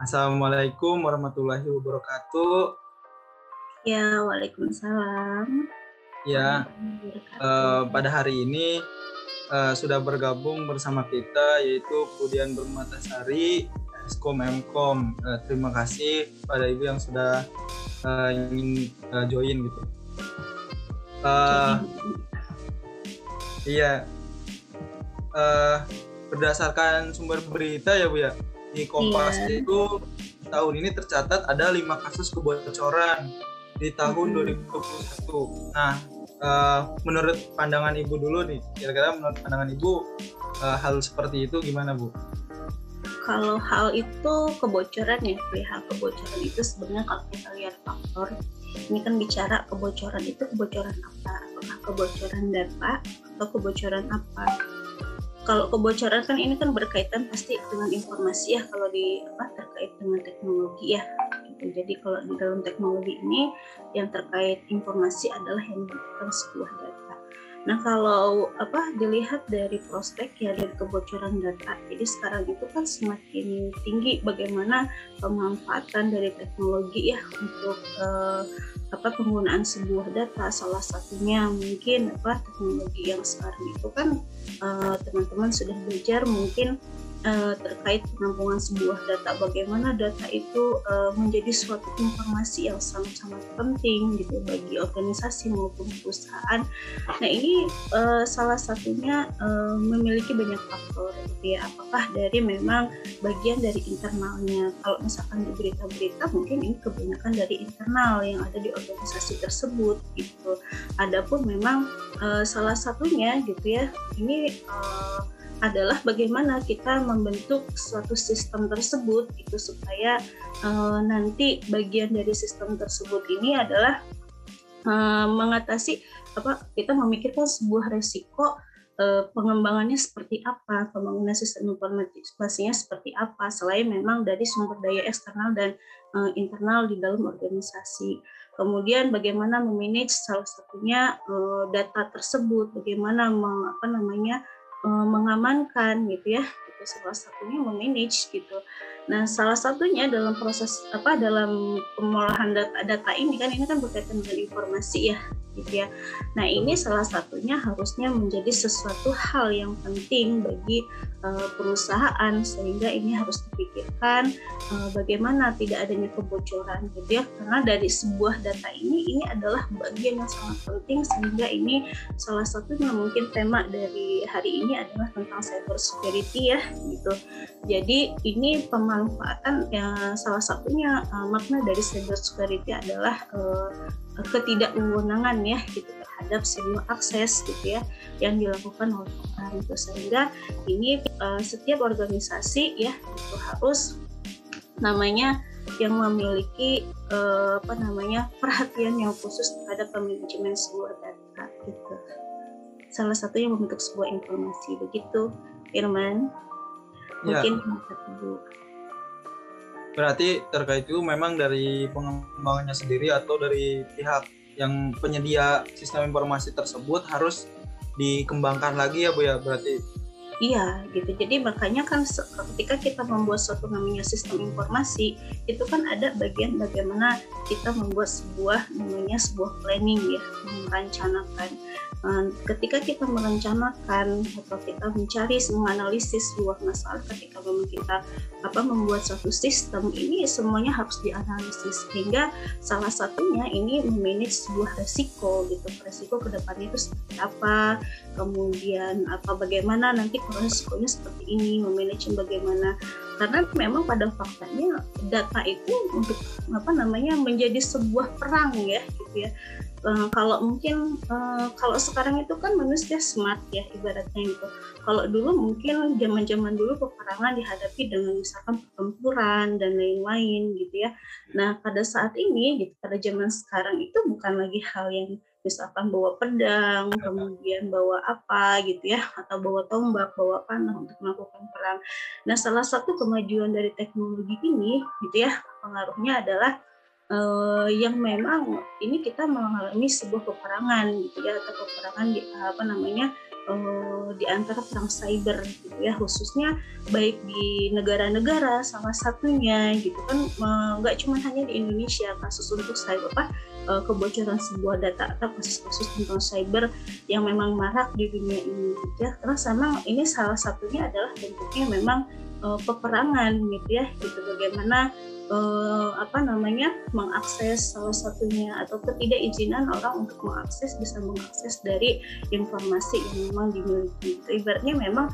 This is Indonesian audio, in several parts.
Assalamualaikum warahmatullahi wabarakatuh. Ya, Waalaikumsalam. Ya, uh, pada hari ini uh, sudah bergabung bersama kita yaitu Pudian Bermatasari, Skom Mkom. Uh, terima kasih pada ibu yang sudah uh, ingin uh, join gitu. Uh, iya, uh, berdasarkan sumber berita ya bu ya di Kompas iya. itu tahun ini tercatat ada lima kasus kebocoran di tahun hmm. 2021. Nah, uh, menurut pandangan ibu dulu nih, kira-kira menurut pandangan ibu uh, hal seperti itu gimana bu? Kalau hal itu kebocoran ya, hal kebocoran itu sebenarnya kalau kita lihat faktor, ini kan bicara kebocoran itu kebocoran apa? Apakah kebocoran data atau kebocoran apa? Kalau kebocoran kan ini kan berkaitan pasti dengan informasi ya kalau di apa terkait dengan teknologi ya gitu. jadi kalau di dalam teknologi ini yang terkait informasi adalah yang bukan sebuah data nah kalau apa dilihat dari prospek ya dari kebocoran data jadi sekarang itu kan semakin tinggi bagaimana pemanfaatan dari teknologi ya untuk uh, apa penggunaan sebuah data salah satunya mungkin apa teknologi yang sekarang itu kan eh, teman-teman uh, sudah belajar mungkin uh, terkait penampungan sebuah data bagaimana data itu uh, menjadi suatu informasi yang sangat-sangat penting gitu bagi organisasi maupun perusahaan. Nah ini uh, salah satunya uh, memiliki banyak faktor gitu ya. Apakah dari memang bagian dari internalnya? Kalau misalkan di berita-berita mungkin ini kebanyakan dari internal yang ada di organisasi tersebut gitu. Adapun memang uh, salah satunya gitu ya ini uh, adalah bagaimana kita membentuk suatu sistem tersebut itu supaya uh, nanti bagian dari sistem tersebut ini adalah uh, mengatasi apa kita memikirkan sebuah resiko uh, pengembangannya seperti apa pembangunan sistem informasinya seperti apa selain memang dari sumber daya eksternal dan uh, internal di dalam organisasi. Kemudian bagaimana memanage salah satunya uh, data tersebut bagaimana meng, apa namanya uh, mengamankan gitu ya itu salah satunya memanage gitu. Nah salah satunya dalam proses apa dalam pengolahan data-data ini kan ini kan berkaitan dengan informasi ya gitu ya. Nah ini salah satunya harusnya menjadi sesuatu hal yang penting bagi uh, perusahaan sehingga ini harus dipikirkan uh, bagaimana tidak adanya kebocoran gitu ya. Karena dari sebuah data ini ini adalah bagian yang sangat penting sehingga ini salah satunya mungkin tema dari hari ini adalah tentang cyber security ya gitu. Jadi ini pemanfaatan ya salah satunya uh, makna dari cyber security adalah uh, ketidakwewenangan ya gitu terhadap sebuah akses gitu ya yang dilakukan oleh orang itu sehingga ini uh, setiap organisasi ya itu harus namanya yang memiliki uh, apa namanya perhatian yang khusus terhadap manajemen sebuah data gitu salah satu yang membentuk sebuah informasi begitu Firman ya. mungkin ya. Berarti terkait itu memang dari pengembangannya sendiri atau dari pihak yang penyedia sistem informasi tersebut harus dikembangkan lagi ya Bu ya berarti Iya gitu. Jadi makanya kan ketika kita membuat suatu namanya sistem informasi itu kan ada bagian bagaimana kita membuat sebuah namanya sebuah planning ya, merencanakan ketika kita merencanakan atau kita mencari menganalisis sebuah masalah ketika memang kita apa membuat suatu sistem ini semuanya harus dianalisis. Sehingga salah satunya ini memanage sebuah resiko gitu. Resiko ke depannya itu seperti apa kemudian apa bagaimana nanti kalau resikonya seperti ini memanage bagaimana karena memang pada faktanya data itu untuk apa namanya menjadi sebuah perang ya gitu ya. Uh, kalau mungkin uh, kalau sekarang itu kan manusia smart ya ibaratnya itu kalau dulu mungkin zaman zaman dulu peperangan dihadapi dengan misalkan pertempuran dan lain-lain gitu ya. Nah pada saat ini gitu pada zaman sekarang itu bukan lagi hal yang misalkan bawa pedang, kemudian bawa apa gitu ya, atau bawa tombak, bawa panah untuk melakukan perang. Nah, salah satu kemajuan dari teknologi ini gitu ya, pengaruhnya adalah uh, yang memang ini kita mengalami sebuah peperangan gitu ya atau peperangan di apa namanya uh, di antara perang cyber gitu ya khususnya baik di negara-negara salah satunya gitu kan nggak uh, cuma hanya di Indonesia kasus untuk cyber apa uh, kebocoran sebuah data atau kasus-kasus tentang cyber yang memang marak di dunia ini gitu ya. Karena sama ini salah satunya adalah bentuknya memang uh, peperangan gitu ya gitu bagaimana uh, apa namanya mengakses salah satunya atau ketidakizinan orang untuk mengakses bisa mengakses dari informasi yang memang dimiliki. Itu ibaratnya memang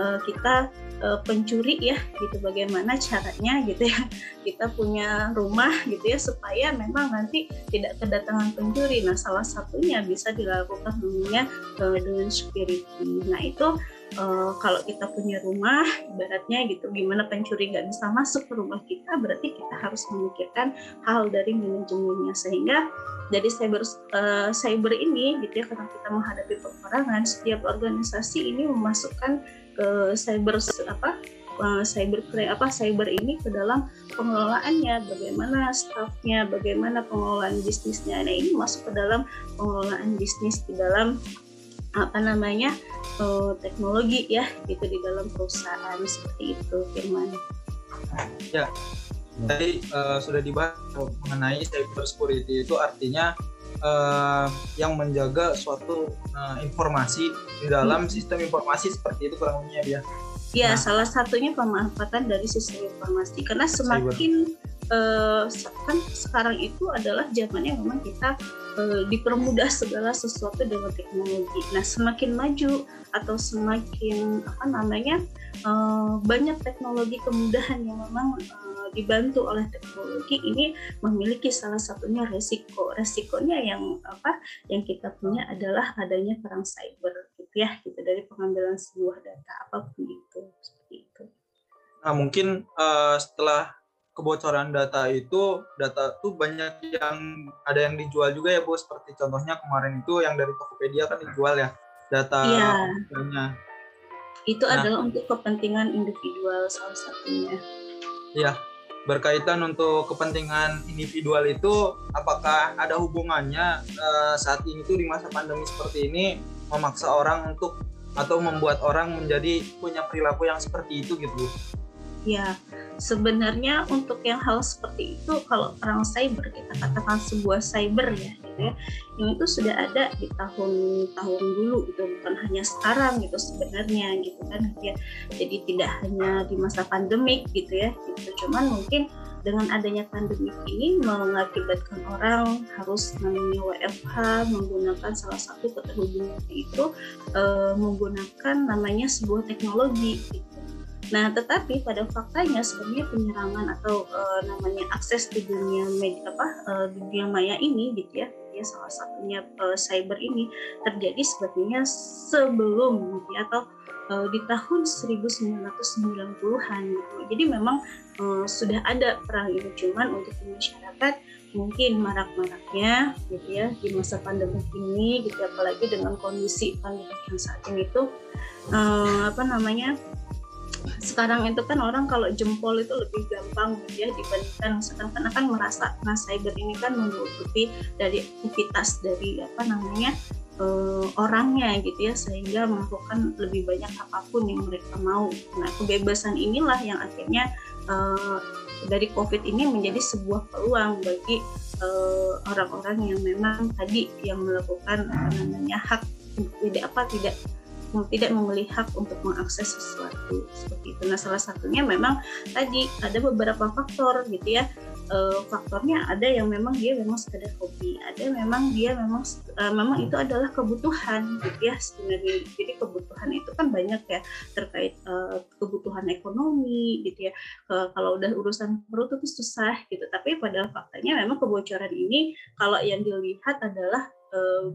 uh, kita uh, pencuri ya gitu bagaimana caranya gitu ya kita punya rumah gitu ya supaya memang nanti tidak kedatangan pencuri. Nah salah satunya bisa dilakukan namanya uh, dengan security. Nah itu uh, kalau kita punya rumah ibaratnya gitu gimana pencuri nggak bisa masuk ke rumah kita berarti kita harus memikirkan hal dari manajemennya. Sehingga jadi cyber uh, cyber ini gitu ya karena kita menghadapi peperangan setiap organisasi ini memasukkan ke cyber apa cyber apa cyber ini ke dalam pengelolaannya. Bagaimana staffnya bagaimana pengelolaan bisnisnya. Nah ini masuk ke dalam pengelolaan bisnis di dalam apa namanya uh, teknologi ya gitu di dalam perusahaan seperti itu Firman. Ya, tadi uh, sudah dibahas mengenai cyber security itu artinya uh, yang menjaga suatu uh, informasi di dalam hmm. sistem informasi seperti itu kurang lebihnya ya. Ya, nah, salah satunya pemanfaatan dari sistem informasi karena semakin uh, kan sekarang itu adalah zamannya memang kita uh, dipermudah segala sesuatu dengan teknologi. Nah, semakin maju atau semakin apa namanya uh, banyak teknologi kemudahan yang memang dibantu oleh teknologi ini memiliki salah satunya resiko. Resikonya yang apa yang kita punya adalah adanya perang cyber gitu ya, gitu dari pengambilan sebuah data apa pun itu seperti itu. Nah, mungkin uh, setelah kebocoran data itu data tuh banyak yang ada yang dijual juga ya Bu. Seperti contohnya kemarin itu yang dari Tokopedia kan dijual ya data iya. itu nah, adalah untuk kepentingan individual salah satunya. Iya. Berkaitan untuk kepentingan individual itu apakah ada hubungannya uh, saat ini tuh di masa pandemi seperti ini memaksa orang untuk atau membuat orang menjadi punya perilaku yang seperti itu gitu Ya, sebenarnya untuk yang hal seperti itu kalau perang cyber kita katakan sebuah cyber ya, gitu ya, ini tuh sudah ada di tahun-tahun dulu gitu, bukan hanya sekarang gitu sebenarnya gitu kan ya. Jadi tidak hanya di masa pandemik gitu ya, gitu. Cuman mungkin dengan adanya pandemi ini mengakibatkan orang harus namanya WFH menggunakan salah satu keterhubungan itu e, menggunakan namanya sebuah teknologi gitu Nah, tetapi pada faktanya sebenarnya penyerangan atau uh, namanya akses di dunia media apa di dunia maya ini gitu ya, ya salah satunya uh, cyber ini terjadi sebenarnya sebelum gitu ya, atau uh, di tahun 1990-an gitu. Jadi memang uh, sudah ada perang ini cuman untuk masyarakat mungkin marak-maraknya gitu ya di masa pandemi ini gitu apalagi dengan kondisi pandemi yang saat ini itu uh, apa namanya sekarang itu kan orang kalau jempol itu lebih gampang ya dibandingkan misalkan karena kan merasa nah cyber ini kan menutupi dari aktivitas dari apa namanya uh, orangnya gitu ya sehingga melakukan lebih banyak apa pun yang mereka mau. Nah kebebasan inilah yang akhirnya uh, dari COVID ini menjadi sebuah peluang bagi eh, orang-orang uh, yang memang tadi yang melakukan apa namanya hak tidak apa tidak tidak memilih hak untuk mengakses sesuatu seperti itu. Nah salah satunya memang tadi ada beberapa faktor gitu ya. E, faktornya ada yang memang dia memang sekedar hobi, ada memang dia memang e, memang itu adalah kebutuhan gitu ya sebenarnya. Jadi kebutuhan itu kan banyak ya terkait e, kebutuhan ekonomi gitu ya. E, kalau udah urusan perut itu susah gitu. Tapi pada faktanya memang kebocoran ini kalau yang dilihat adalah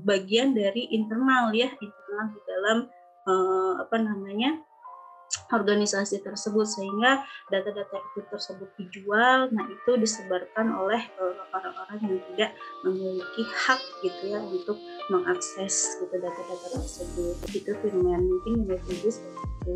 bagian dari internal ya internal di dalam uh, apa namanya organisasi tersebut sehingga data-data itu tersebut dijual nah itu disebarkan oleh eh, orang-orang uh, yang tidak memiliki hak gitu ya untuk mengakses gitu data-data tersebut. Itu firman. Mungkin lebih seperti itu.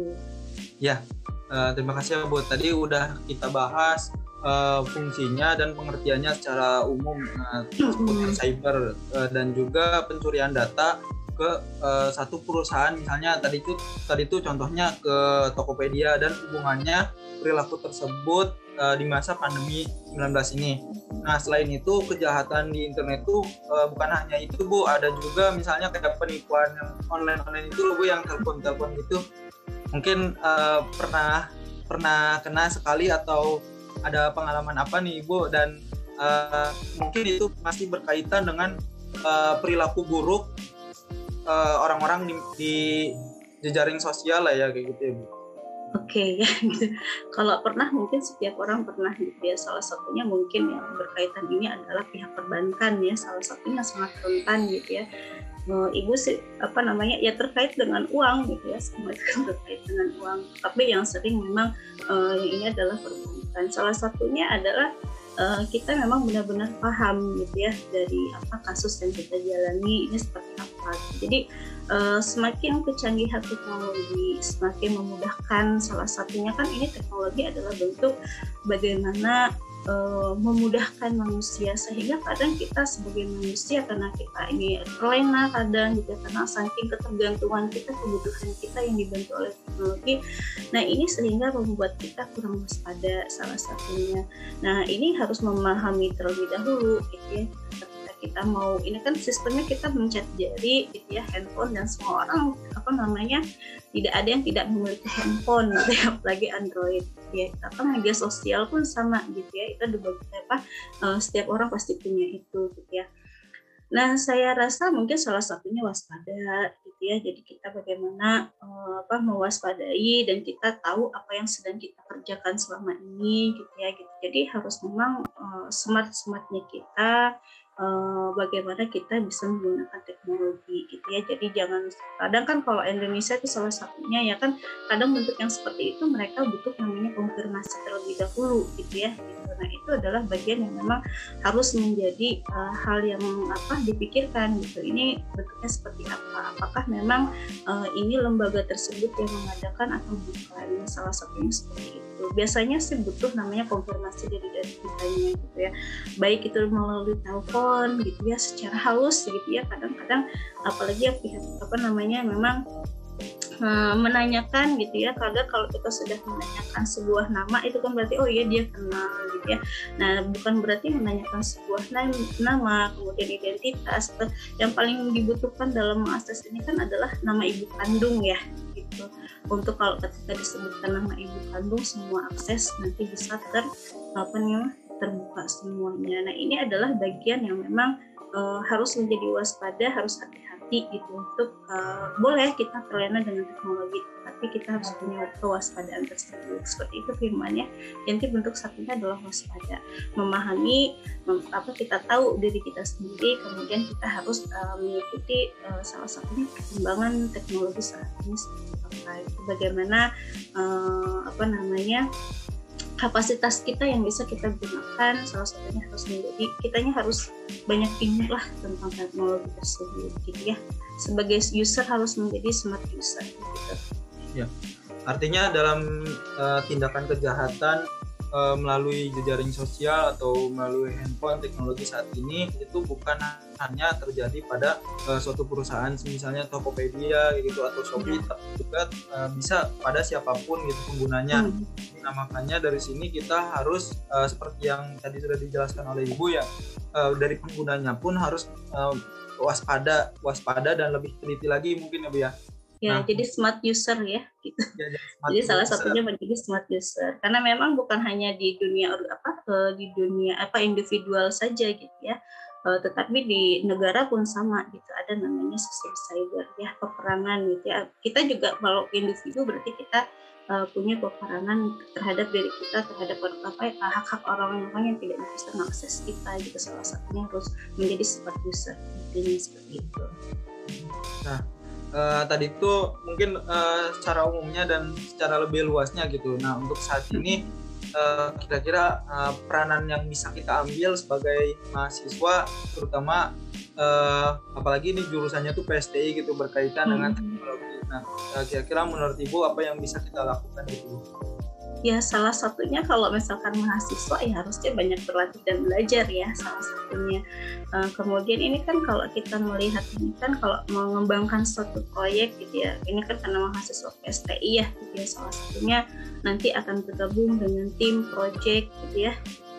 Ya uh, terima kasih Bu. Tadi udah kita bahas uh, fungsinya dan pengertiannya secara umum uh, seputar cyber uh, dan juga pencurian data ke uh, satu perusahaan misalnya tadi itu tadi itu contohnya ke Tokopedia dan hubungannya perilaku tersebut uh, di masa pandemi 19 ini. Nah, selain itu kejahatan di internet itu uh, bukan hanya itu Bu, ada juga misalnya kayak penipuan yang online-online itu Bu yang telepon-telepon gitu. Mungkin uh, pernah pernah kena sekali atau ada pengalaman apa nih Bu dan uh, mungkin itu masih berkaitan dengan uh, perilaku buruk orang-orang uh, di, di jejaring sosial lah ya kayak gitu ya Bu. Oke okay, gitu. Kalau pernah mungkin setiap orang pernah gitu ya. Salah satunya mungkin yang berkaitan ini adalah pihak perbankan ya. Salah satunya sangat rentan gitu ya. Uh, ibu sih apa namanya ya terkait dengan uang gitu ya semua itu kan terkait dengan uang tapi yang sering memang uh, ini adalah perbankan salah satunya adalah uh, kita memang benar-benar paham gitu ya dari apa kasus yang kita jalani ini seperti apa. Jadi uh, semakin kecanggihan teknologi semakin memudahkan salah satunya kan ini teknologi adalah bentuk bagaimana uh, memudahkan manusia sehingga kadang kita sebagai manusia karena kita ini terlena kadang gitu karena saking ketergantungan kita kebutuhan kita yang dibantu oleh teknologi. Nah ini sehingga membuat kita kurang waspada salah satunya. Nah ini harus memahami terlebih dahulu gitu ya kita mau ini kan sistemnya kita mencet jari gitu ya handphone dan semua orang apa namanya tidak ada yang tidak memiliki handphone gitu ya apalagi Android ya apa media sosial pun sama gitu ya itu ada apa uh, setiap orang pasti punya itu gitu ya Nah, saya rasa mungkin salah satunya waspada gitu ya. Jadi kita bagaimana uh, apa mewaspadai dan kita tahu apa yang sedang kita kerjakan selama ini gitu ya gitu. Jadi harus memang uh, smart-smartnya kita uh, bagaimana kita bisa menggunakan teknologi gitu ya. Jadi jangan kadang kan kalau Indonesia itu salah satunya ya kan kadang bentuk yang seperti itu mereka butuh namanya konfirmasi terlebih dahulu gitu ya. Gitu. Nah itu adalah bagian yang memang harus menjadi uh, hal yang apa dipikirkan gitu. Ini bentuknya seperti apa? Apakah memang uh, ini lembaga tersebut yang mengadakan atau bukan? Salah satunya seperti itu biasanya sih butuh namanya konfirmasi dari dari kitanya gitu ya baik itu melalui telepon gitu ya secara halus gitu ya kadang-kadang apalagi ya pihak apa namanya memang menanyakan gitu ya kadang kalau kita sudah menanyakan sebuah nama itu kan berarti oh iya dia kenal gitu ya. Nah bukan berarti menanyakan sebuah nama kemudian identitas yang paling dibutuhkan dalam mengakses ini kan adalah nama ibu kandung ya gitu. Untuk kalau ketika disebutkan nama ibu kandung semua akses nanti bisa ter apa nih terbuka semuanya. Nah ini adalah bagian yang memang uh, harus menjadi waspada harus hati-hati gitu untuk uh, boleh kita terlena dengan teknologi tapi kita harus punya kewaspadaan tersebut seperti itu firmannya. Jadi bentuk satunya adalah waspada. Memahami mem apa kita tahu diri kita sendiri kemudian kita harus uh, mengikuti uh, salah satunya perkembangan teknologi saat ini itu bagaimana uh, apa namanya kapasitas kita yang bisa kita gunakan salah satunya harus menjadi kitanya harus banyak pindah lah tentang teknologi tersebut gitu ya. Sebagai user harus menjadi smart user. Gitu ya. Artinya dalam uh, tindakan kejahatan uh, melalui jejaring sosial atau melalui handphone teknologi saat ini itu bukan hanya terjadi pada uh, suatu perusahaan misalnya Tokopedia gitu atau Shopee hmm. tapi juga uh, bisa pada siapa pun gitu penggunanya. Hmm. Nah makanya dari sini kita harus uh, seperti yang tadi sudah dijelaskan oleh ibu ya uh, dari penggunanya pun harus uh, waspada waspada dan lebih teliti lagi mungkin ya bu ya ya nah. jadi smart user ya gitu ya, jadi, salah satunya menjadi smart user karena memang bukan hanya di dunia apa di dunia apa individual saja gitu ya eh, tetapi di negara pun sama gitu. Ada namanya sistem cyber ya peperangan gitu ya. Kita juga kalau individu berarti kita uh, punya peperangan terhadap diri kita terhadap apa ya hak-hak orang orang yang tidak bisa mengakses kita gitu. Salah satunya harus menjadi smart user intinya seperti itu. Nah uh, tadi itu mungkin uh, secara umumnya dan secara lebih luasnya gitu. Nah untuk saat ini uh, kira-kira uh, peranan yang bisa kita ambil sebagai mahasiswa, terutama uh, apalagi ini jurusannya tuh PSTI gitu berkaitan hmm. dengan teknologi. Nah kira-kira menurut ibu apa yang bisa kita lakukan itu? Ya salah satunya kalau misalkan mahasiswa ya harusnya banyak berlatih dan belajar ya salah satunya. Uh, kemudian ini kan kalau kita melihat ini kan kalau mengembangkan suatu proyek gitu ya, ini kan karena mahasiswa PSTI ya gitu ya salah satunya nanti akan bergabung dengan tim proyek gitu ya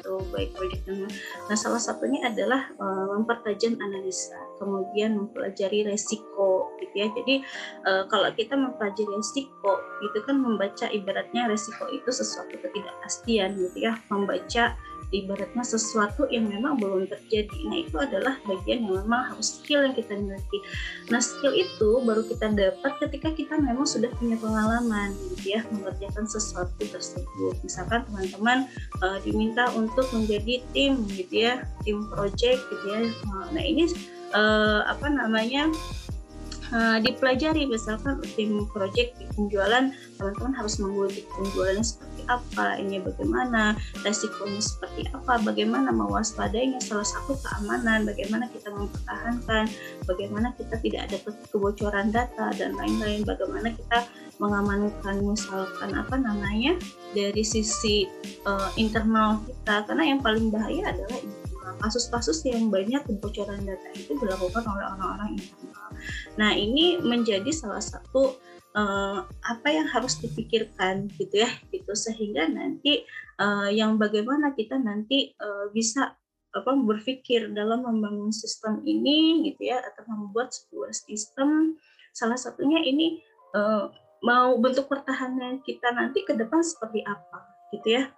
itu baik proyek Nah salah satunya adalah uh, mempertajam analisa, kemudian mempelajari resiko gitu ya. Jadi uh, kalau kita mempelajari resiko itu kan membaca ibaratnya resiko itu sesuatu ketidakpastian gitu ya, membaca ibaratnya sesuatu yang memang belum terjadi. Nah itu adalah bagian yang memang harus skill yang kita miliki. Nah skill itu baru kita dapat ketika kita memang sudah punya pengalaman gitu ya mengerjakan sesuatu tersebut. Misalkan teman-teman uh, diminta untuk menjadi tim gitu ya, tim project gitu ya. Nah ini uh, apa namanya uh, dipelajari misalkan tim project penjualan teman-teman harus mengikuti penjualannya seperti apa ini bagaimana resikonya seperti apa bagaimana mewaspadainya salah satu keamanan bagaimana kita mempertahankan bagaimana kita tidak ada kebocoran data dan lain-lain bagaimana kita mengamankan misalkan apa namanya dari sisi uh, internal kita. Karena yang paling bahaya adalah kasus-kasus yang banyak kebocoran data itu dilakukan oleh orang-orang internal. Nah ini menjadi salah satu uh, apa yang harus dipikirkan gitu ya gitu. Sehingga nanti uh, yang bagaimana kita nanti uh, bisa apa berpikir dalam membangun sistem ini gitu ya atau membuat sebuah sistem. Salah satunya ini uh, mau bentuk pertahanan kita nanti ke depan seperti apa gitu ya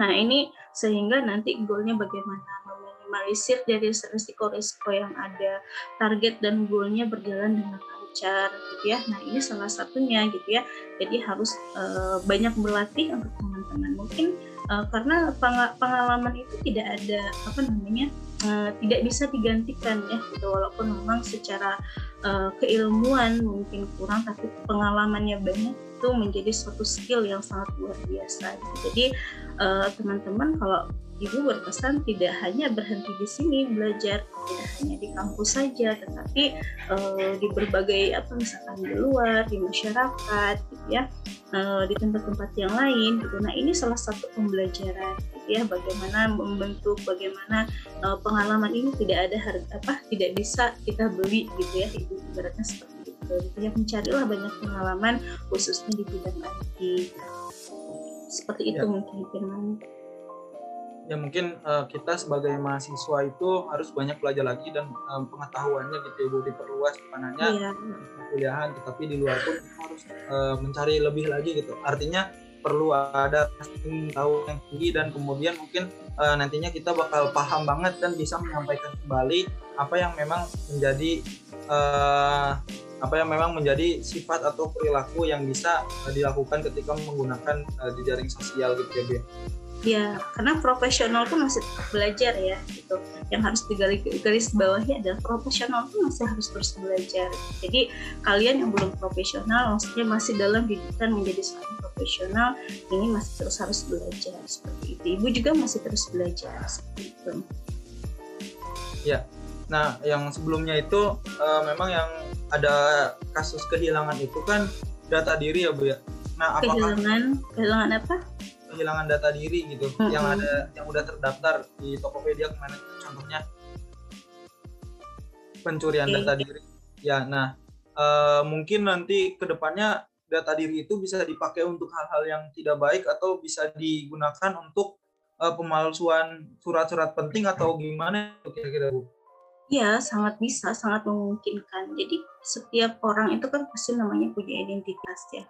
Nah ini sehingga nanti goalnya bagaimana meminimalisir dari risiko-risiko yang ada, target dan goalnya berjalan dengan lancar gitu ya. Nah ini salah satunya gitu ya. Jadi harus uh, banyak berlatih untuk teman-teman. Mungkin uh, karena pengalaman itu tidak ada apa namanya uh, tidak bisa digantikan ya gitu walaupun memang secara uh, keilmuan mungkin kurang tapi pengalamannya banyak itu menjadi suatu skill yang sangat luar biasa. Gitu. Jadi teman-teman uh, kalau ibu berpesan tidak hanya berhenti di sini belajar, tidak hanya di kampus saja, tetapi uh, di berbagai apa misalkan di luar, di masyarakat, gitu ya, uh, di tempat-tempat yang lain. Gitu. Nah ini salah satu pembelajaran, gitu ya, bagaimana membentuk, bagaimana uh, pengalaman ini tidak ada harga apa, tidak bisa kita beli, gitu ya, itu ibaratnya seperti gitu ya mencarilah banyak pengalaman khususnya di bidang IT seperti itu ya. mungkin Firman ya mungkin uh, kita sebagai mahasiswa itu harus banyak belajar lagi dan um, pengetahuannya gitu ibu ya, diperluas bukan hanya ya. kuliahan tetapi di luar pun harus uh, mencari lebih lagi gitu artinya perlu ada tahu yang tinggi dan kemudian mungkin uh, nantinya kita bakal paham banget dan bisa menyampaikan kembali apa yang memang menjadi uh, apa yang memang menjadi sifat atau perilaku yang bisa uh, dilakukan ketika menggunakan uh, jejaring sosial gitu ya Bin. Ya, karena profesional pun masih belajar ya, gitu. Yang harus digaris garis bawahnya adalah profesional pun masih harus terus belajar. Jadi kalian yang belum profesional, maksudnya masih dalam didikan menjadi seorang profesional, ini masih terus harus belajar seperti itu. Ibu juga masih terus belajar seperti itu. Ya, Nah, yang sebelumnya itu uh, memang yang ada kasus kehilangan itu kan data diri ya Bu ya. Nah, apakah kehilangan kehilangan apa? Kehilangan data diri gitu mm -hmm. yang ada yang udah terdaftar di Tokopedia ke mana contohnya pencurian okay. data diri. Ya, nah uh, mungkin nanti ke depannya data diri itu bisa dipakai untuk hal-hal yang tidak baik atau bisa digunakan untuk uh, pemalsuan surat-surat penting atau gimana kira-kira Bu? Iya, sangat bisa, sangat memungkinkan. Jadi setiap orang itu kan pasti namanya punya identitas ya.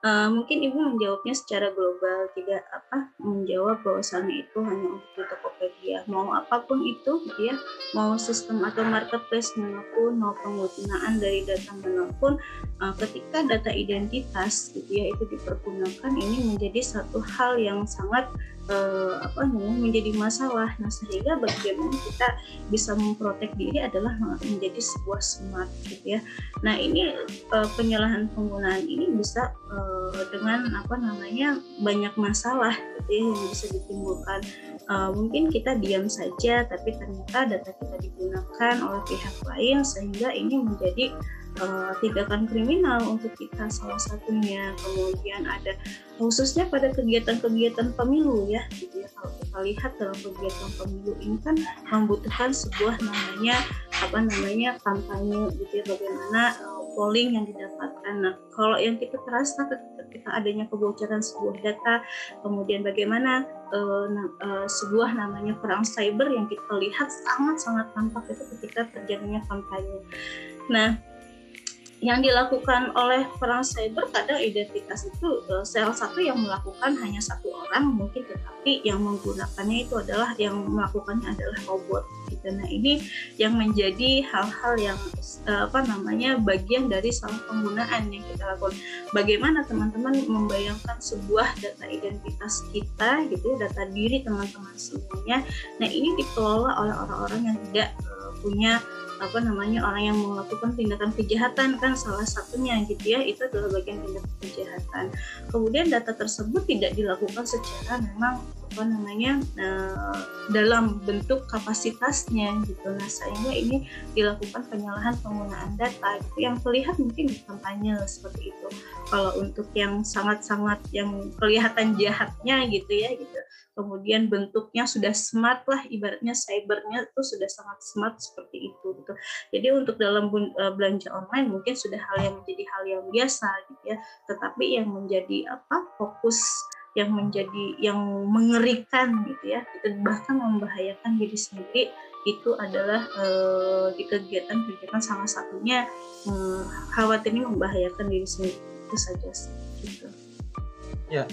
Uh, mungkin ibu menjawabnya secara global, tidak apa menjawab bahwasannya itu hanya untuk di Tokopedia. Mau apa pun itu, gitu ya, mau sistem atau marketplace mana pun, mau penggunaan dari data mana pun, uh, ketika data identitas, gitu ya, itu dipergunakan, ini menjadi satu hal yang sangat uh, apa namanya menjadi masalah. Nah sehingga bagaimana kita bisa memprotek diri adalah menjadi sebuah smart gitu ya. Nah ini uh, penyalahan penggunaan ini bisa uh, dengan apa namanya banyak masalah gitu ya yang bisa ditimbulkan. Uh, mungkin kita diam saja tapi ternyata data kita digunakan oleh pihak lain sehingga ini menjadi uh, tindakan kriminal untuk kita. Salah satunya kemudian ada khususnya pada kegiatan-kegiatan pemilu ya gitu ya. Kalau kita lihat dalam kegiatan pemilu ini kan membutuhkan sebuah namanya apa namanya kampanye gitu ya bagaimana uh, polling yang didapatkan. Nah kalau yang kita terasa ketika adanya kebocoran sebuah data kemudian bagaimana uh, uh, sebuah namanya perang cyber yang kita lihat sangat-sangat tampak itu ketika terjadinya kampanye. Nah yang dilakukan oleh perang cyber kadang identitas itu uh, salah satu yang melakukan hanya satu orang mungkin tetapi yang menggunakannya itu adalah yang melakukannya adalah robot gitu. Nah ini yang menjadi hal-hal yang uh, apa namanya bagian dari salah penggunaan yang kita lakukan. Bagaimana teman-teman membayangkan sebuah data identitas kita gitu data diri teman-teman semuanya. Nah ini dikelola oleh orang-orang yang tidak uh, punya apa namanya orang yang melakukan tindakan kejahatan kan salah satunya gitu ya itu adalah bagian tindakan kejahatan. Kemudian data tersebut tidak dilakukan secara memang apa namanya uh, dalam bentuk kapasitasnya gitu. Nah sehingga ini dilakukan penyalahan penggunaan data itu yang terlihat mungkin di kampanye seperti itu. Kalau untuk yang sangat-sangat yang kelihatan jahatnya gitu ya gitu kemudian bentuknya sudah smart lah ibaratnya cybernya itu sudah sangat smart seperti itu gitu jadi untuk dalam eh, belanja online mungkin sudah hal yang menjadi hal yang biasa gitu ya tetapi yang menjadi apa fokus yang menjadi yang mengerikan gitu ya itu bahkan membahayakan diri sendiri itu adalah eh, di kegiatan-kegiatan salah satunya khawatir ini membahayakan diri sendiri itu saja sih gitu. Ya,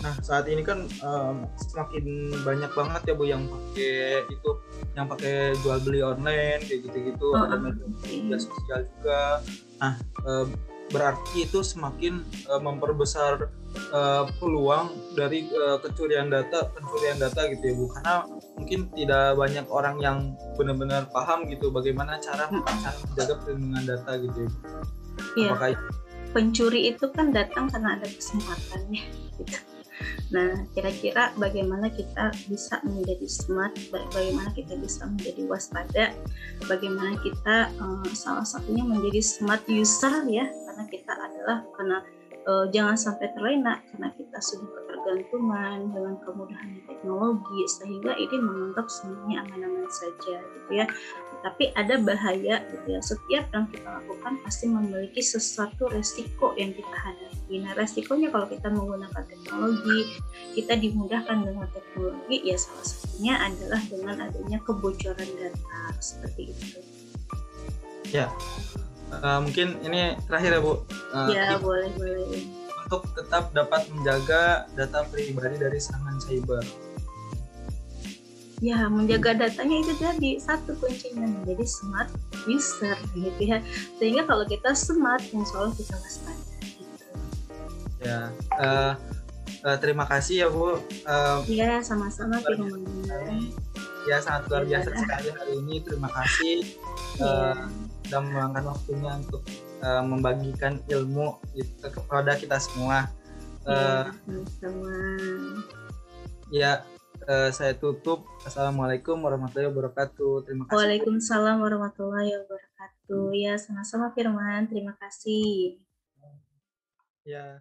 nah saat ini kan um, semakin banyak banget ya bu yang pakai itu, yang pakai jual beli online kayak gitu-gitu, oh, ada media sosial juga. Nah, um, berarti itu semakin uh, memperbesar uh, peluang dari uh, kecurian data, pencurian data gitu ya bu, karena mungkin tidak banyak orang yang benar-benar paham gitu bagaimana cara cara menjaga perlindungan data gitu ya. Iya. Apakah pencuri itu kan datang karena ada kesempatannya gitu. Nah, kira-kira bagaimana kita bisa menjadi smart, bagaimana kita bisa menjadi waspada, bagaimana kita uh, salah satunya menjadi smart user ya, karena kita adalah karena uh, jangan sampai terlena karena kita sudah ketergantungan dengan kemudahan teknologi sehingga ini menganggap semuanya aman-aman saja gitu ya. Tapi ada bahaya gitu ya. Setiap yang kita lakukan pasti memiliki sesuatu resiko yang kita hadapi. Nah resikonya kalau kita menggunakan teknologi kita dimudahkan dengan teknologi ya salah satunya adalah dengan adanya kebocoran data seperti itu. Ya uh, mungkin ini terakhir ya bu. Uh, ya boleh boleh untuk tetap dapat menjaga data pribadi dari serangan cyber. Ya menjaga datanya itu jadi satu kuncinya. Menjadi smart user gitu ya. Sehingga kalau kita smart insya Allah kita waspada gitu. ya uh, uh, terima kasih ya bu. Uh, ya sama-sama ya sangat luar biasa ya. sekali hari ini. Terima kasih. Uh, ya. sudah meluangkan waktunya untuk uh, membagikan ilmu itu kepada kita semua uh, ya, sama ya uh, saya tutup. Assalamualaikum warahmatullahi wabarakatuh. Terima kasih. Waalaikumsalam warahmatullahi wabarakatuh. Ya, sama-sama Firman. Terima kasih. Ya.